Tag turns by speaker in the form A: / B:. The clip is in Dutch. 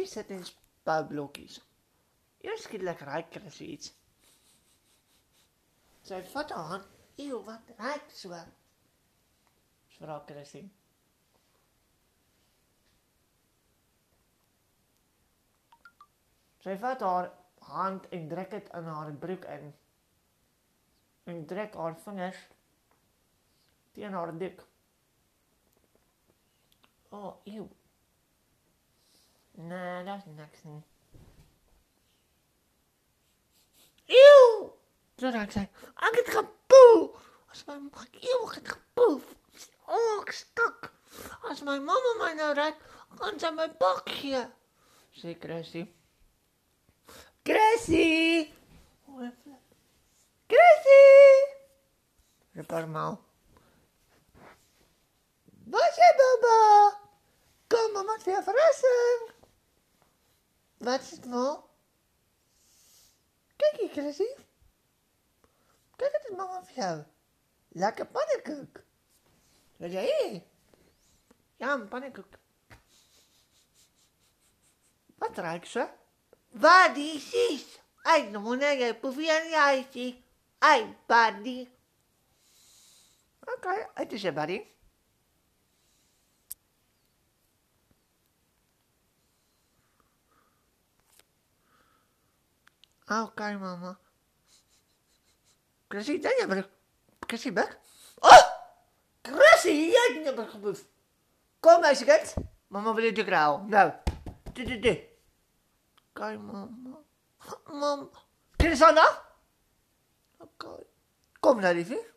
A: Chrissy sit en bou blokkies. Eers skielik raak Chrissy iets. Sy vat haar hand. "Ew, wat raak so?" vra Chrissy. Sy vat haar hand en druk dit in haar broek in. En druk haar vingers teen haar dik. "O, oh, ew, Nee, dat is niks. Eeuw! Zo raakt zij. Ik het gepoe! Als mijn eeuw, het gepoe! Oh, ik stak! Als mijn mama mij nou rijdt, kan ze mijn bakje. Even. Chrissy! Roep haar maar. Wat je baba? Kom, mama, weer verrassing. Wat is het wel? Kijk hier, Chrissy. Kijk, het is mama voor jou. Lekker pannenkoek. Wat jij? Ja, een pannenkoek. Wat ruikt ze? Wat is het? Ai, no muna jij proefje aan je ijsje. Ai, buddy. Oké, het is een buddy. Oké, mama. Chrissy, je maar. Chrissy, weg. Oh! Chrissy, jij hebt me. Kom, meisje, kijk. Mama wil je grauw. Nou. Doe, doe, doe. Oké, mama. Mama. Zo nog? Oké. Kom nou, liefje.